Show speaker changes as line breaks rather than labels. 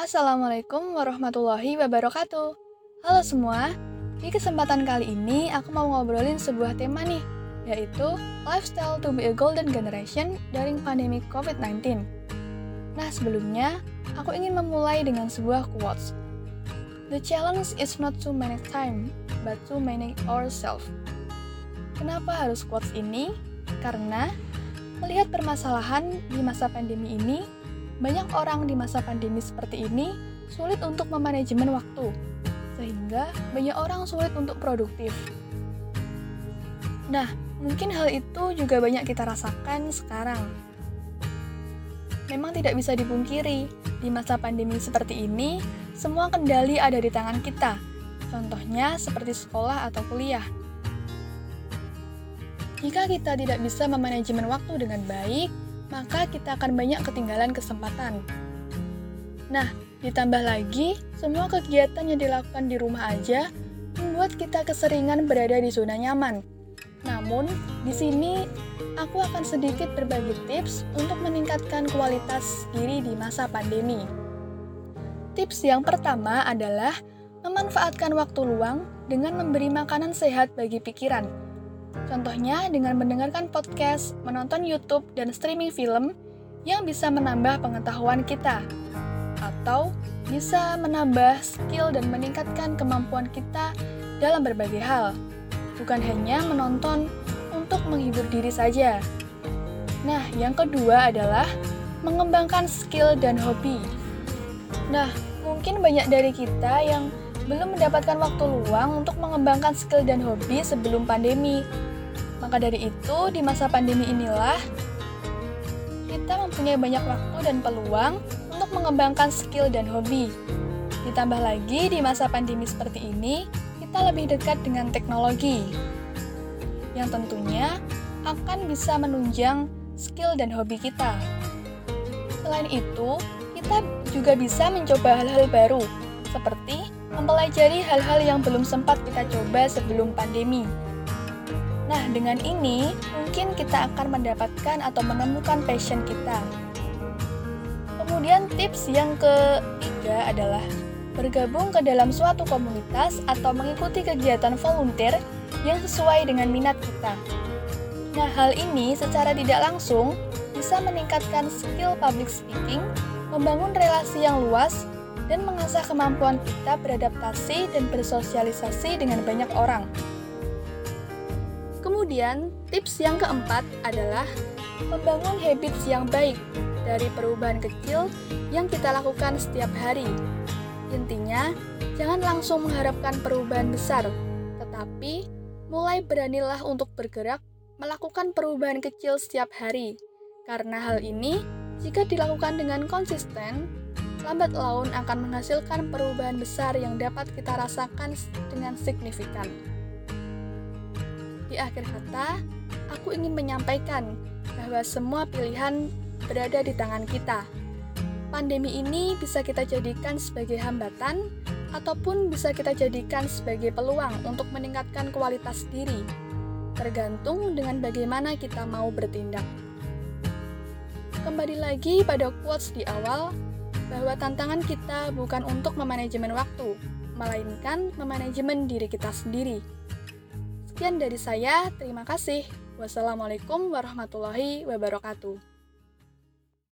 Assalamualaikum warahmatullahi wabarakatuh. Halo semua, di kesempatan kali ini aku mau ngobrolin sebuah tema nih, yaitu Lifestyle to be a Golden Generation during pandemic COVID-19. Nah, sebelumnya, aku ingin memulai dengan sebuah quotes. The challenge is not to manage time, but to manage ourselves. Kenapa harus quotes ini? Karena melihat permasalahan di masa pandemi ini, banyak orang di masa pandemi seperti ini sulit untuk memanajemen waktu, sehingga banyak orang sulit untuk produktif. Nah, mungkin hal itu juga banyak kita rasakan sekarang. Memang tidak bisa dipungkiri, di masa pandemi seperti ini, semua kendali ada di tangan kita. Contohnya seperti sekolah atau kuliah. Jika kita tidak bisa memanajemen waktu dengan baik, maka kita akan banyak ketinggalan kesempatan. Nah, ditambah lagi, semua kegiatan yang dilakukan di rumah aja membuat kita keseringan berada di zona nyaman. Namun, di sini aku akan sedikit berbagi tips untuk meningkatkan kualitas diri di masa pandemi. Tips yang pertama adalah memanfaatkan waktu luang dengan memberi makanan sehat bagi pikiran Contohnya dengan mendengarkan podcast, menonton YouTube, dan streaming film yang bisa menambah pengetahuan kita, atau bisa menambah skill dan meningkatkan kemampuan kita dalam berbagai hal, bukan hanya menonton untuk menghibur diri saja. Nah, yang kedua adalah mengembangkan skill dan hobi. Nah, mungkin banyak dari kita yang belum mendapatkan waktu luang untuk mengembangkan skill dan hobi sebelum pandemi. Maka dari itu, di masa pandemi inilah kita mempunyai banyak waktu dan peluang untuk mengembangkan skill dan hobi. Ditambah lagi di masa pandemi seperti ini, kita lebih dekat dengan teknologi yang tentunya akan bisa menunjang skill dan hobi kita. Selain itu, kita juga bisa mencoba hal-hal baru, seperti mempelajari hal-hal yang belum sempat kita coba sebelum pandemi. Nah, dengan ini mungkin kita akan mendapatkan atau menemukan passion kita. Kemudian tips yang ketiga adalah bergabung ke dalam suatu komunitas atau mengikuti kegiatan volunteer yang sesuai dengan minat kita. Nah, hal ini secara tidak langsung bisa meningkatkan skill public speaking, membangun relasi yang luas, dan mengasah kemampuan kita beradaptasi dan bersosialisasi dengan banyak orang. Kemudian, tips yang keempat adalah membangun habits yang baik dari perubahan kecil yang kita lakukan setiap hari. Intinya, jangan langsung mengharapkan perubahan besar, tetapi mulai beranilah untuk bergerak melakukan perubahan kecil setiap hari. Karena hal ini, jika dilakukan dengan konsisten, lambat laun akan menghasilkan perubahan besar yang dapat kita rasakan dengan signifikan. Di akhir kata, aku ingin menyampaikan bahwa semua pilihan berada di tangan kita. Pandemi ini bisa kita jadikan sebagai hambatan ataupun bisa kita jadikan sebagai peluang untuk meningkatkan kualitas diri, tergantung dengan bagaimana kita mau bertindak. Kembali lagi pada quotes di awal, bahwa tantangan kita bukan untuk memanajemen waktu, melainkan memanajemen diri kita sendiri. Sekian dari saya, terima kasih. Wassalamualaikum warahmatullahi wabarakatuh.